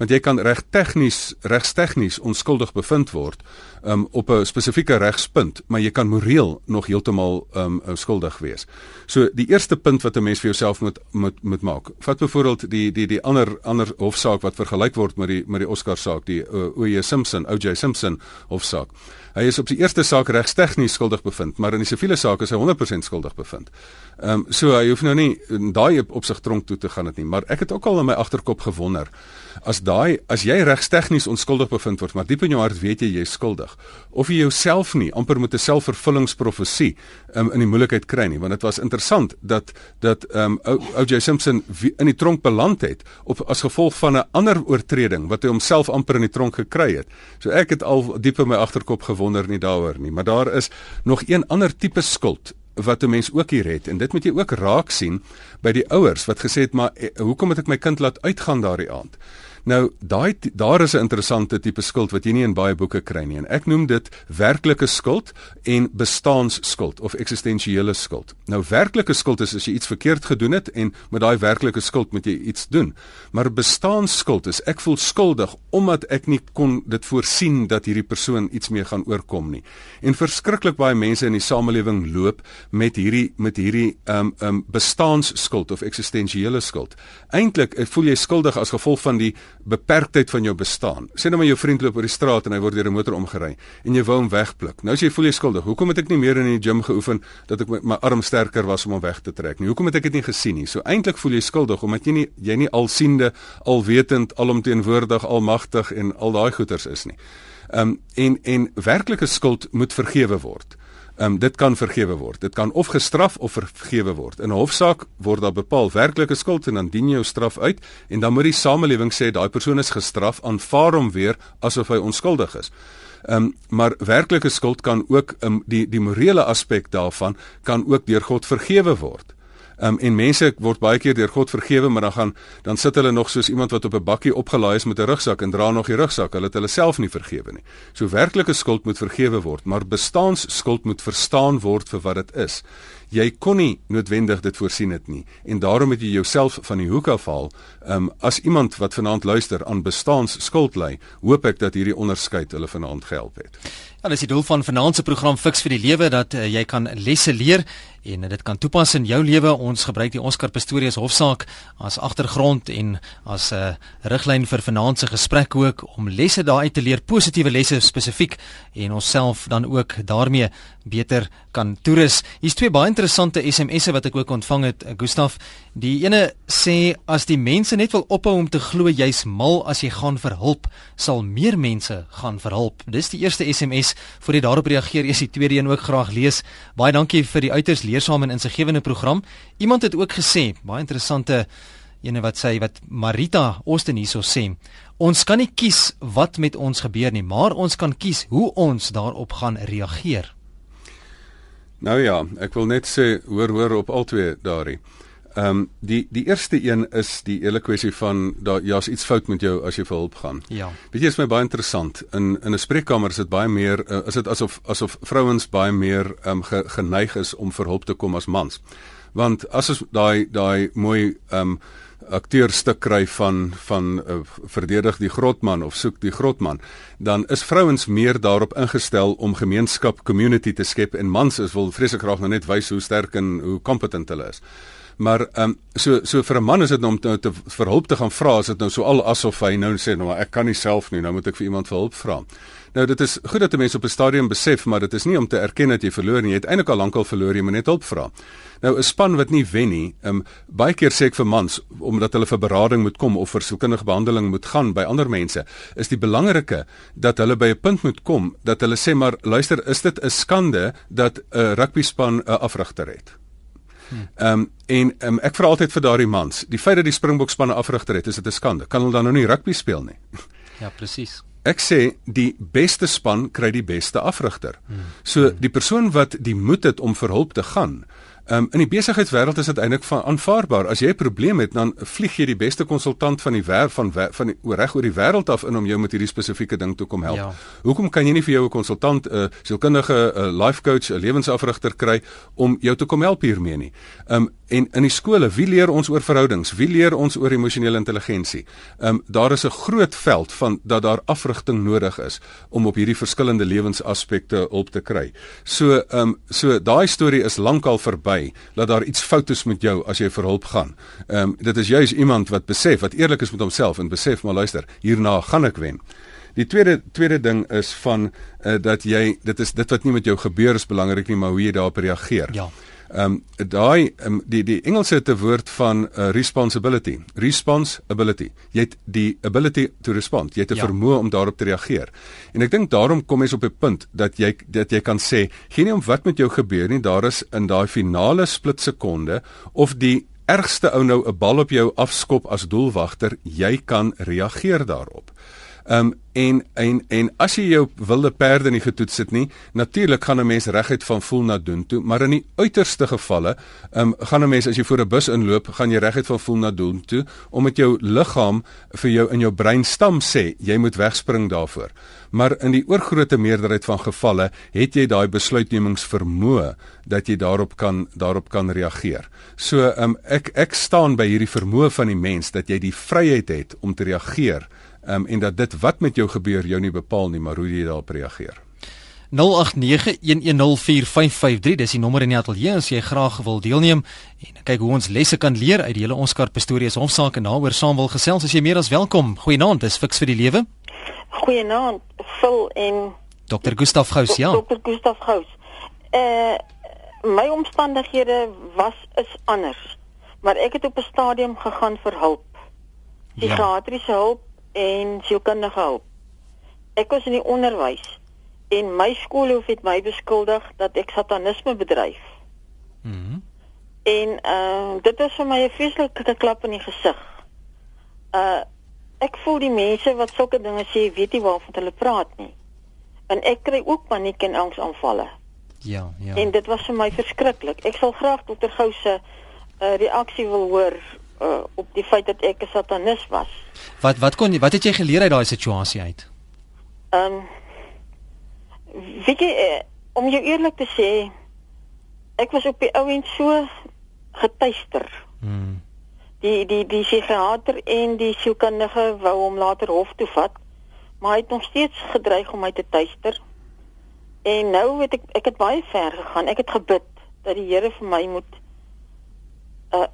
want jy kan reg tegnies regstegnies onskuldig bevind word um, op 'n spesifieke regspunt, maar jy kan moreel nog heeltemal um, skuldig wees. So die eerste punt wat 'n mens vir jouself moet moet moet maak. Vat byvoorbeeld die die die ander ander hofsaak wat vergelyk word met die met die Oscar saak, die uh, O.J. Simpson, O.J. Simpson hofsaak. Hy is op die eerste saak regstegnies skuldig bevind, maar in die siviele saak is hy 100% skuldig bevind. Ehm um, so hy hoef nou nie daai op sig tronk toe te gaan dit nie, maar ek het ook al in my agterkop gewonder as daai as jy regstegnies onskuldig bevind word, maar diep in jou hart weet jy jy is skuldig of jy jouself nie amper met 'n selfvervullingsprofesie um, in die moeilikheid kry nie want dit was interessant dat dat ehm um, O.J. Simpson in die tronk beland het op as gevolg van 'n ander oortreding wat hy homself amper in die tronk gekry het. So ek het al diep in my agterkop gewonder nie daaroor nie, maar daar is nog een ander tipe skuld wat 'n mens ook hier het en dit moet jy ook raak sien by die ouers wat gesê het maar eh, hoekom moet ek my kind laat uitgaan daardie aand Nou daai daar is 'n interessante tipe skuld wat jy nie in baie boeke kry nie en ek noem dit werklike skuld en bestaanskuld of eksistensiële skuld. Nou werklike skuld is as jy iets verkeerd gedoen het en met daai werklike skuld moet jy iets doen. Maar bestaanskuld is ek voel skuldig omdat ek nie kon dit voorsien dat hierdie persoon iets mee gaan oorkom nie. En verskriklik baie mense in die samelewing loop met hierdie met hierdie um um bestaanskuld of eksistensiële skuld. Eintlik eh, voel jy skuldig as gevolg van die beperktheid van jou bestaan. Sê nou maar jou vriend loop oor die straat en hy word deur 'n motor omgery en jy wou hom wegpluk. Nou as jy voel jy skuldig, hoekom het ek nie meer in die gim geoefen dat ek my, my arm sterker was om hom weg te trek nie? Hoekom het ek dit nie gesien nie? So eintlik voel jy skuldig omdat jy nie jy nie alsiende, alwetend, alomteenwoordig, almagtig en al daai goeters is nie. Ehm um, en en werklike skuld moet vergewe word. Um, dit kan vergewe word. Dit kan of gestraf of vergewe word. In 'n hofsaak word daar bepaal werklike skuld en dan dien jy jou straf uit en dan moet die samelewing sê daai persoon is gestraf, aanvaar hom weer asof hy onskuldig is. Ehm um, maar werklike skuld kan ook um, die die morele aspek daarvan kan ook deur God vergewe word. Um, en mense word baie keer deur God vergewe, maar dan gaan dan sit hulle nog soos iemand wat op 'n bakkie opgelaai is met 'n rugsak en dra nog die rugsak. Hulle het hulle self nie vergewe nie. So werklike skuld moet vergewe word, maar bestaanskuld moet verstaan word vir wat dit is. Jy kon nie noodwendig dit voorsien het nie en daarom het jy jouself van die hoek afhaal. Um, as iemand wat vanaand luister aan bestaanskuld ly, hoop ek dat hierdie onderskeid hulle vanaand gehelp het. Ja, dis die doel van vanaand se program Fix vir die Lewe dat uh, jy kan lesse leer en dit kan toepas in jou lewe. Ons gebruik die Oscar Pistorius hofsaak as agtergrond en as 'n uh, riglyn vir vanaand se gesprek ook om lesse daaruit te leer, positiewe lesse spesifiek en onsself dan ook daarmee beter kan toerus. Hier's twee baie interessante SMS'e wat ek ook ontvang het, uh, Gustaf. Die ene sê as die mense net wil ophou om te glo jy's mal as jy gaan vir hulp, sal meer mense gaan vir hulp. Dis die eerste SMS. Voor jy daarop reageer, is die tweede een ook graag lees. Baie dankie vir die uiters leersame en insiggewende program. Iemand het ook gesê, baie interessante ene wat sê wat Marita Osten hierso sê. Ons kan nie kies wat met ons gebeur nie, maar ons kan kies hoe ons daarop gaan reageer. Nou ja, ek wil net sê hoor hoor op albei daarin. Ehm um, die die eerste een is die hele kwessie van daar ja's iets fout met jou as jy vir hulp gaan. Ja. Weet jy is my baie interessant. In in 'n spreekkamer is dit baie meer uh, is dit asof asof vrouens baie meer ehm um, ge, geneig is om vir hulp te kom as mans. Want as ons daai daai mooi ehm um, akteurstuk kry van van uh, verdedig die grotman of soek die grotman, dan is vrouens meer daarop ingestel om gemeenskap community te skep en mans is wil vreeslik graag nou net wys hoe sterk en hoe kompetent hulle is. Maar ehm um, so so vir 'n man is dit nou om te, te vir hulp te gaan vra, is dit nou so al asof hy nou sê nou ek kan nie self nie, nou moet ek vir iemand vir hulp vra. Nou dit is goed dat mense op 'n stadium besef, maar dit is nie om te erken dat jy verloor nie. Jy het eintlik al lankal verloor, jy moet net hulp vra. Nou 'n span wat nie wen nie, um, baie keer sê ek vir mans omdat hulle vir berading moet kom of vir sielkundige behandeling moet gaan by ander mense, is die belangrike dat hulle by 'n punt moet kom dat hulle sê maar luister, is dit 'n skande dat 'n rugby span 'n afrigter het? Ehm um, en um, ek vra altyd vir daardie mans, die feit dat die Springbok span 'n afrigter het, is dit 'n skande? Kan hulle dan nou nie rugby speel nie? Ja, presies. Ek sê die beste span kry die beste afrigter. Hmm. So die persoon wat die moed het om vir hulp te gaan, Um, in die besigheidswêreld is dit eintlik van aanvaarbaar. As jy 'n probleem het, dan vlieg jy die beste konsultant van die wêreld van van die reg oor die wêreld af in om jou met hierdie spesifieke ding te kom help. Ja. Hoekom kan jy nie vir jou 'n konsultant, 'n uh, sielkundige, 'n uh, life coach, 'n lewensafrigter kry om jou te kom help hiermee nie? Um en in die skole, wie leer ons oor verhoudings? Wie leer ons oor emosionele intelligensie? Um daar is 'n groot veld van dat daar afrigting nodig is om op hierdie verskillende lewensaspekte hulp te kry. So um so daai storie is lankal verby my dat daar iets fout is met jou as jy vir hulp gaan. Ehm um, dit is juis iemand wat besef wat eerlik is met homself en besef maar luister, hierna gaan ek wen. Die tweede tweede ding is van uh, dat jy dit is dit wat nie met jou gebeur is belangrik nie, maar hoe jy daarop reageer. Ja. Ehm um, daai um, die die Engelse te woord van uh, responsibility. Responsibility. Jy het die ability to respond. Jy het 'n ja. vermoë om daarop te reageer. En ek dink daarom kom jy op 'n punt dat jy dat jy kan sê, geen nie om wat met jou gebeur nie, daar is in daai finale split sekonde of die ergste ou nou 'n bal op jou afskop as doelwagter, jy kan reageer daarop. Ehm um, en en en as jy jou wilde perde nie getoets het nie, natuurlik gaan 'n mens reguit van voel na doen toe, maar in die uiterste gevalle, ehm um, gaan 'n mens as jy voor 'n bus inloop, gaan jy reguit van voel na doen toe omdat jou liggaam vir jou in jou breinstam sê jy moet wegspring daarvoor. Maar in die oorgrootste meerderheid van gevalle het jy daai besluitnemingsvermoë dat jy daarop kan daarop kan reageer. So ehm um, ek ek staan by hierdie vermoë van die mens dat jy die vryheid het om te reageer um, en dat dit wat met jou gebeur jou nie bepaal nie, maar hoe jy daarop reageer. 0891104553 dis die nommer in die ateljee as jy graag wil deelneem en kyk hoe ons lesse kan leer uit die hele Oscar Pistorius hofsaak en daaroor saam wil gesels as jy meer as welkom. Goeienaand, dis Fix vir die lewe. Goeienaand, Phil en Dr. Gustaf Gous, ja. Dr. Gustaf Gous. Eh uh, my omstandighede was is anders, maar ek het op 'n stadium gegaan vir hulp. Psigiatriese ja. hulp en sielkundige hulp. Ek was in die onderwys en my skoolhoof het my beskuldig dat ek satanisme bedryf. Mhm. Mm en uh dit was vir my 'n vreeslike klap in die gesig. Uh ek voel die mense wat sulke dinge sê, weet nie waarvan hulle praat nie. En ek kry ook paniek en angsaanvalle. Ja, ja. En dit was vir my verskriklik. Ek sal graag dokter Gou se uh, reaksie wil hoor uh, op die feit dat ek 'n satanis was. Wat wat kon wat het jy geleer uit daai situasie uit? Ehm um, weet jy uh, om jou eerlik te sê ek was op die ou end so getuister. Hmm. Die die die psigiater en die sielkundige wou hom later hof toe vat, maar hy het nog steeds gedreig om my te tuister. En nou weet ek ek het baie ver gegaan. Ek het gebid dat die Here vir my moet 'n uh,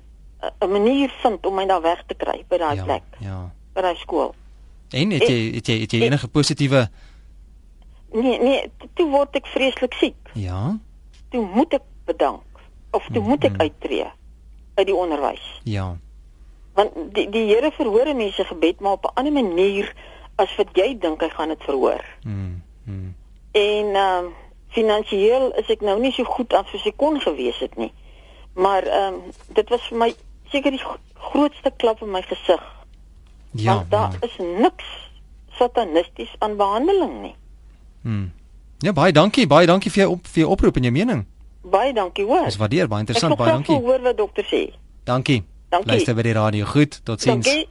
'n manier vind om my daar weg te kry by daai ja, plek. Ja. By daai skool. En het jy het jy het jy enige positiewe Nee, nee, toe word ek vreeslik siek. Ja. Toe moet ek bedank of toe mm moet ek uittreë uit die onderwys. Ja. Want die die Here verhoor mense gebed maar op 'n ander manier as wat jy dink hy gaan dit verhoor. Mm. mm. En ehm uh, finansiëel is ek nou nie so goed as wat ek kon gewees het nie. Maar ehm um, dit was vir my seker die grootste klap in my gesig. Ja. Want daar ja. is niks satanisties aan behandeling nie. Hm. Ja, baie dankie, baie dankie vir jou op vir jou oproep en jou mening. Baie dankie, hoor. Dis waardeer, baie interessant, baie dankie. Ek wil hoor wat dokter sê. Dankie. Dankie. Luister by die radio. Goed, totsiens. Dankie.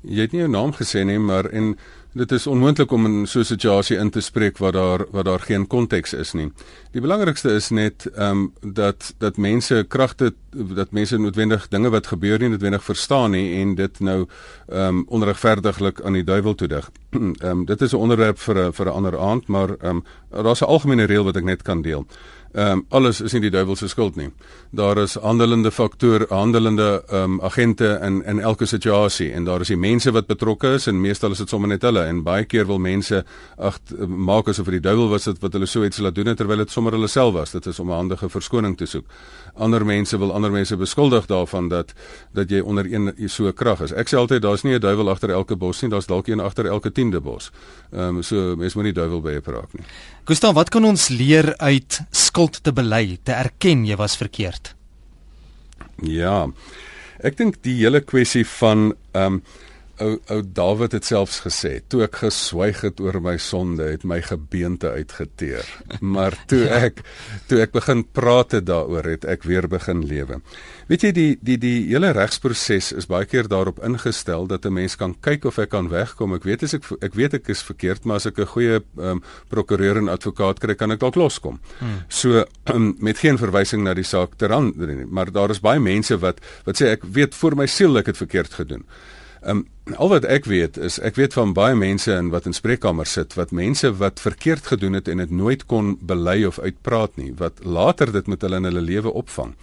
Jy het nie jou naam gesê nie, maar en dit is onmoontlik om in so 'n situasie in te spreek waar daar waar daar geen konteks is nie. Die belangrikste is net ehm um, dat dat mense kragte dat mense noodwendig dinge wat gebeur nie noodwendig verstaan nie en dit nou ehm um, onregverdiglik aan die duiwel toedig. Ehm um, dit is 'n onderwerp vir 'n vir 'n ander aand, maar ehm um, daar's 'n algemene reël wat ek net kan deel. Ehm um, alles is nie die duiwel se skuld nie. Daar is handelende faktore, handelende ehm um, agente in in elke situasie en daar is die mense wat betrokke is en meestal is dit sommer net hulle en baie keer wil mense ag maak asof dit die duiwel was wat, wat hulle so iets laat doen terwyl dit sommer hulle self was. Dit is om 'n handige verskoning te soek. Ander mense wil ander mense beskuldig daarvan dat dat jy onder een so krag is. Ek sê altyd daar's nie 'n duiwel agter elke bos nie, daar's dalk een agter elke 10de bos. Ehm um, so mense moet nie duiwel by praat nie. Gustav, wat kan ons leer uit skuld te bely, te erken jy was verkeerd? Ja. Ek dink die hele kwessie van ehm um, ou ou Dawid het selfs gesê toe ek geswyg het oor my sonde het my gebeente uitgeteer. Maar toe ek toe ek begin praat het daaroor het ek weer begin lewe. Weet jy die die die hele regsproses is baie keer daarop ingestel dat 'n mens kan kyk of hy kan wegkom. Ek weet as ek ek weet ek is verkeerd maar as ek 'n goeie um, prokureur en advokaat kry kan ek dalk loskom. Hmm. so um, met geen verwysing na die saak teraan maar daar is baie mense wat wat sê ek weet vir my siel ek het verkeerd gedoen Um, al wat ek weet is ek weet van baie mense in wat in spreekkamers sit wat mense wat verkeerd gedoen het en dit nooit kon bely of uitpraat nie wat later dit met hulle in hulle lewe opvang.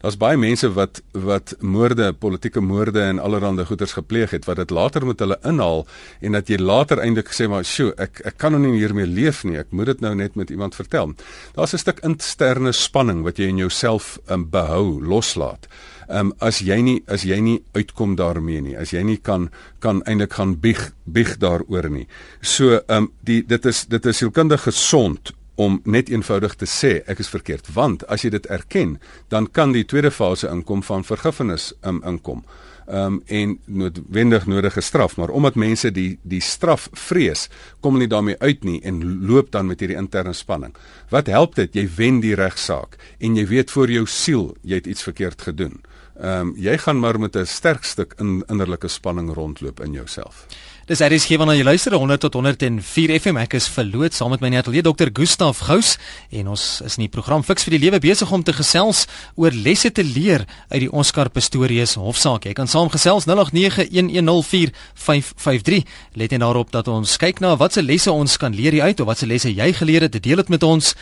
Daar's baie mense wat wat moorde, politieke moorde en allerlei goeters gepleeg het wat dit later met hulle inhaal en dat jy later eintlik gesê maar, "Sjoe, ek ek kan nou nie hiermee leef nie. Ek moet dit nou net met iemand vertel." Daar's 'n stuk interne spanning wat jy in jouself um, behou, loslaat um, as jy nie as jy nie uitkom daarmee nie, as jy nie kan kan eintlik gaan bieg bieg daaroor nie. So ehm um, die dit is dit is sielkundig gesond om net eenvoudig te sê ek is verkeerd. Want as jy dit erken dan kan die tweede fase inkom van vergifnis um, inkom. Um, en noodwendig nodige straf. Maar omdat mense die die straf vrees kom hulle daarmee uit nie en loop dan met hierdie interne spanning. Wat help dit? Jy wen die regsaak en jy weet vir jou siel jy het iets verkeerd gedoen ehm um, jy gaan maar met 'n sterk stuk in innerlike spanning rondloop in jouself. Dis is gee wanneer jy luister 100 tot 104 FM ek is verloot saam met my netelier Dr. Gustaf Gous en ons is in die program Fix vir die Lewe besig om te gesels oor lesse te leer uit die Oscar Pistorius hofsaak. Jy kan saamgesels 0891104553. Let net daarop dat ons kyk na watse lesse ons kan leer uit of watse lesse jy geleer het. Deel dit met ons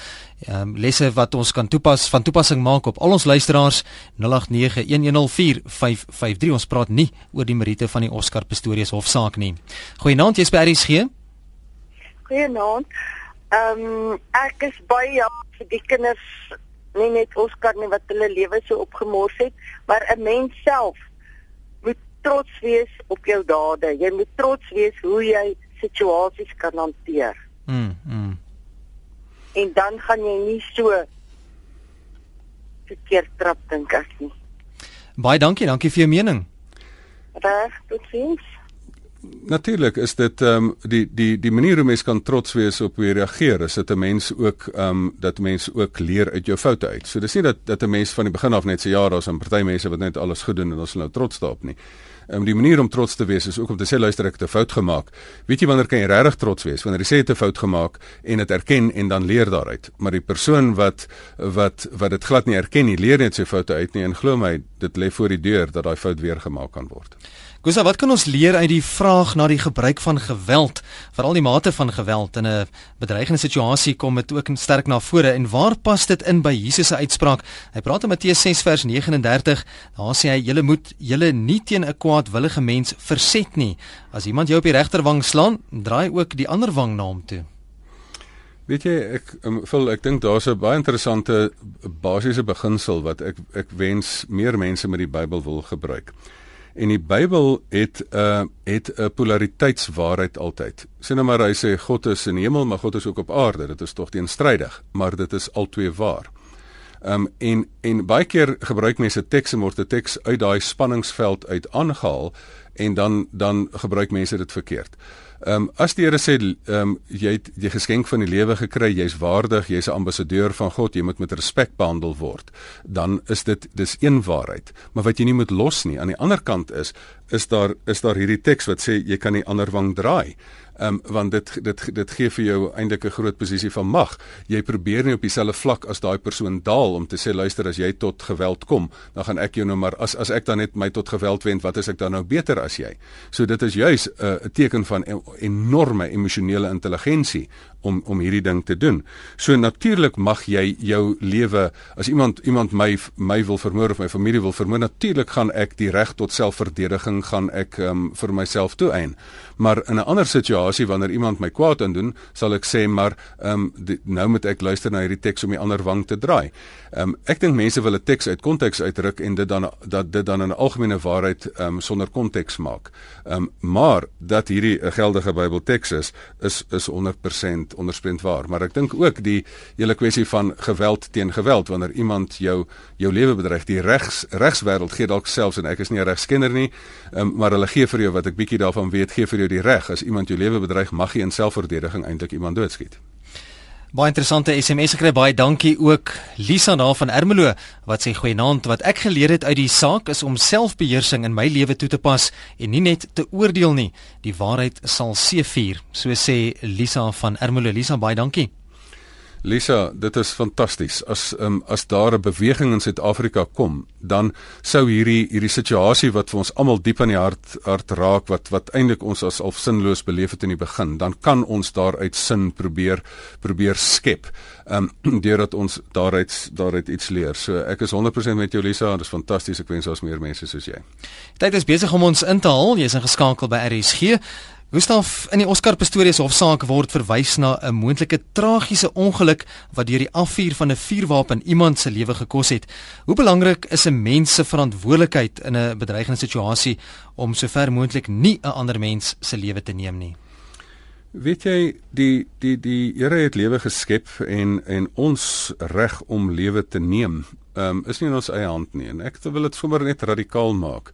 um, lesse wat ons kan toepas van toepassing maak op al ons luisteraars 0891104553 ons praat nie oor die meriete van die Oscar Pistorius hofsaak nie. Goeienaand jy's by RSG. Goeienaand. Ehm um, ek is baie vir die kinders nie net Oscar nie wat hulle lewe so opgemors het, maar 'n mens self moet trots wees op jou dade. Jy moet trots wees hoe jy situasies kan hanteer. Mm. mm en dan gaan jy nie so verkeerd trap dink ek nie. Baie dankie, dankie vir jou mening. Reg, totsiens. Natuurlik is dit ehm um, die die die manier hoe mens kan trots wees op hoe jy reageer is dit 'n mens ook ehm um, dat mense ook leer uit jou foute uit. So dis nie dat dat 'n mens van die begin af net sê ja, daar's 'n party mense wat net alles goed doen en ons nou trots daarop nie. Um, die manier om trots te wees is ook om te sê luister ek het 'n fout gemaak. Weet jy wanneer kan jy regtig trots wees? Wanneer jy sê jy het 'n fout gemaak en dit erken en dan leer daaruit. Maar die persoon wat wat wat dit glad nie erken nie, leer net sy foute uit nie en glo my, dit lê voor die deur dat daai fout weer gemaak kan word. Gusa, wat kan ons leer uit die vraag na die gebruik van geweld, veral die mate van geweld in 'n bedreigende situasie kom dit ook sterk na vore en waar pas dit in by Jesus se uitspraak? Hy praat in Matteus 6 vers 39, daar sê hy: "Julle moet julle nie teen 'n kwaadwillige mens verset nie. As iemand jou op die regterwang slaan, draai ook die ander wang na hom toe." Weet jy, ek um, vul ek dink daar's 'n baie interessante basiese beginsel wat ek ek wens meer mense met die Bybel wil gebruik. En die Bybel het 'n uh, het 'n polariteitswaarheid altyd. Sien nou maar hy sê God is in die hemel, maar God is ook op aarde. Dit is tog teenstrydig, maar dit is albei waar. Um, en en baie keer gebruik mense teks en word 'n teks uit daai spanningsveld uit aangehaal en dan dan gebruik mense dit verkeerd. Ehm um, as die Here sê ehm um, jy het die geskenk van die lewe gekry, jy's waardig, jy's 'n ambassadeur van God, jy moet met respek behandel word, dan is dit dis een waarheid. Maar wat jy nie moet los nie, aan die ander kant is is daar is daar hierdie teks wat sê jy kan nie ander wang draai um, want dit dit dit gee vir jou eintlik 'n groot posisie van mag. Jy probeer nie op dieselfde vlak as daai persoon daal om te sê luister as jy tot geweld kom, dan gaan ek jou nou maar as as ek dan net my tot geweld wend, wat is ek dan nou beter as jy? So dit is juis 'n uh, teken van enorme emosionele intelligensie om om hierdie ding te doen. So natuurlik mag jy jou lewe as iemand iemand my my wil vermoor of my familie wil vermoor, natuurlik gaan ek die reg tot selfverdediging gaan ek um, vir myself toeëien. Maar in 'n ander situasie wanneer iemand my kwaad aandoen, sal ek sê maar ehm um, nou moet ek luister na hierdie teks om die ander wang te draai. Ehm um, ek dink mense wil 'n teks uit konteks uitruk en dit dan dat dit dan 'n algemene waarheid ehm um, sonder konteks maak. Ehm um, maar dat hierdie 'n geldige Bybelteks is, is is 100% onderspreend waar, maar ek dink ook die hele kwessie van geweld teen geweld wanneer iemand jou jou lewe bedreig, die regs regswêreld gee dalk selfs en ek is nie 'n regskenner nie, um, maar hulle gee vir jou wat ek bietjie daarvan weet, gee vir jou die reg as iemand jou lewe bedreig, mag jy in selfverdediging eintlik iemand doodskiet. Baie interessante SMS gekry. Baie dankie ook Lisa daar van Ermelo wat sê goeienaand. Wat ek geleer het uit die saak is om selfbeheersing in my lewe toe te pas en nie net te oordeel nie. Die waarheid sal seëvier, so sê Lisa van Ermelo. Lisa, baie dankie. Lisa, dit is fantasties. As um, as daar 'n beweging in Suid-Afrika kom, dan sou hierdie hierdie situasie wat vir ons almal diep aan die hart hart raak wat wat eintlik ons as al sinloos beleef het in die begin, dan kan ons daaruit sin probeer probeer skep. Ehm um, deurdat ons daaruit daaruit iets leer. So ek is 100% met jou Lisa, dit is fantasties. Ek wens ons meer mense soos jy. Tyd is besig om ons in te haal. Jy's ingeskakel by RSG. Gustaf in die Oscar Pistorius hofsaak word verwys na 'n moontlike tragiese ongeluk wat deur die afvuur van 'n vuurwapen iemand se lewe gekos het. Hoe belangrik is 'n mens se verantwoordelikheid in 'n bedreigende situasie om sover moontlik nie 'n ander mens se lewe te neem nie? Weet jy die die die Here het lewe geskep en en ons reg om lewe te neem, um, is nie in ons eie hand nie en ek wil dit sommer net radikaal maak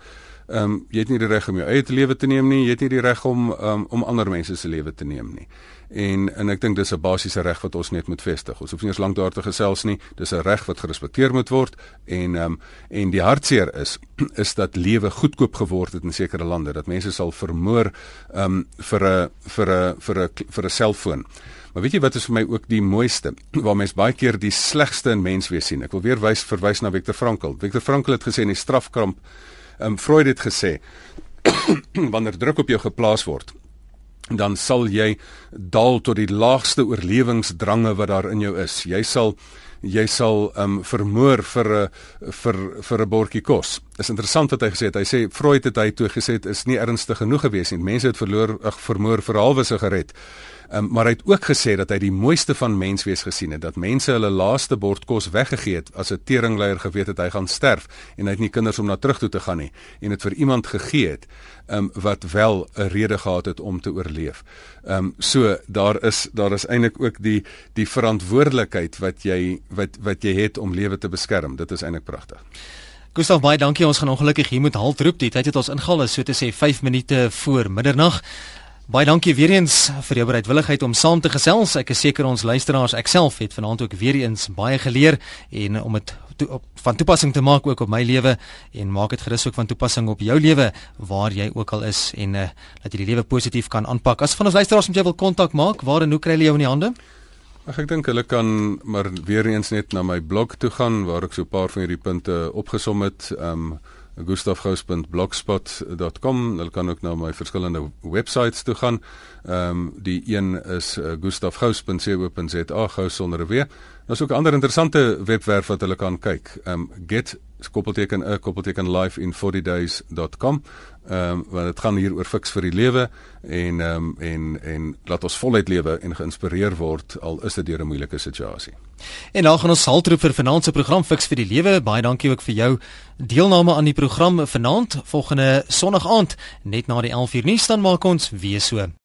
ehm um, jy het nie die reg om jou eie lewe te neem nie, jy het nie die reg om um, om ander mense se lewe te neem nie. En en ek dink dis 'n basiese reg wat ons net moet vestig. Ons hoef nie eens lank daar te gesels nie. Dis 'n reg wat gerespekteer moet word en ehm um, en die hartseer is is dat lewe goedkoop geword het in sekere lande. Dat mense sal vermoor ehm um, vir 'n vir 'n vir 'n vir 'n selfoon. Maar weet jy wat is vir my ook die mooiste waar mense baie keer die slegste in mens wees sien. Ek wil weer wys verwys na Viktor Frankl. Viktor Frankl het gesê in die strafkamp um, Freud het gesê wanneer druk op jou geplaas word dan sal jy daal tot die laagste oorlewingsdrange wat daar in jou is. Jy sal jy sal um vermoor vir 'n vir vir 'n bordjie kos. Is interessant wat hy gesê het. Hy sê Freud het hy toe gesê dit is nie ernstig genoeg gewees nie. Mense het verloor ag vermoor vir halwe sigaret. Um, maar hy het ook gesê dat hy die mooiste van menswees gesien het, dat mense hulle laaste bord kos weggegee het as 'n teringleier geweet het hy gaan sterf en hy het nie kinders om na terug toe te gaan nie en dit vir iemand gegee het um, wat wel 'n rede gehad het om te oorleef. Ehm um, so daar is daar is eintlik ook die die verantwoordelikheid wat jy wat wat jy het om lewe te beskerm. Dit is eintlik pragtig. Gustav baie dankie. Ons gaan ongelukkig hier moet halt roep. Die tyd het ons ingehaal, so te sê 5 minute voor middernag. Baie dankie weer eens vir jou bereidwilligheid om saam te gesels. Ek is seker ons luisteraars, ek self het vanaand ook weer eens baie geleer en om dit to, op, van toepassing te maak ook op my lewe en maak dit gerus ook van toepassing op jou lewe waar jy ook al is en uh, dat jy die lewe positief kan aanpak. As van ons luisteraars met jou wil kontak maak, waar en hoe kry hulle jou in die hande? Ag ek dink hulle kan maar weer eens net na my blog toe gaan waar ek so 'n paar van hierdie punte opgesom het. Ehm um, gustafgous.blogspot.com. Hulle kan ook na my verskillende websites toe gaan. Ehm um, die een is uh, gustafgous.co.za gous sonder 'n w. Daar's ook 'n ander interessante webwerf wat hulle kan kyk. Ehm um, get koppelteken 'n koppelteken life in 40 days.com. Ehm um, want dit gaan hier oor fiks vir die lewe en ehm um, en en laat ons voluit lewe en geïnspireer word al is dit deur 'n moeilike situasie. En dan gaan ons saltroep vir vanaand se program fiks vir die lewe. Baie dankie ook vir jou deelname aan die program vanaand. Volgende Sondag aand net na die 11uur nuus dan maak ons weer so.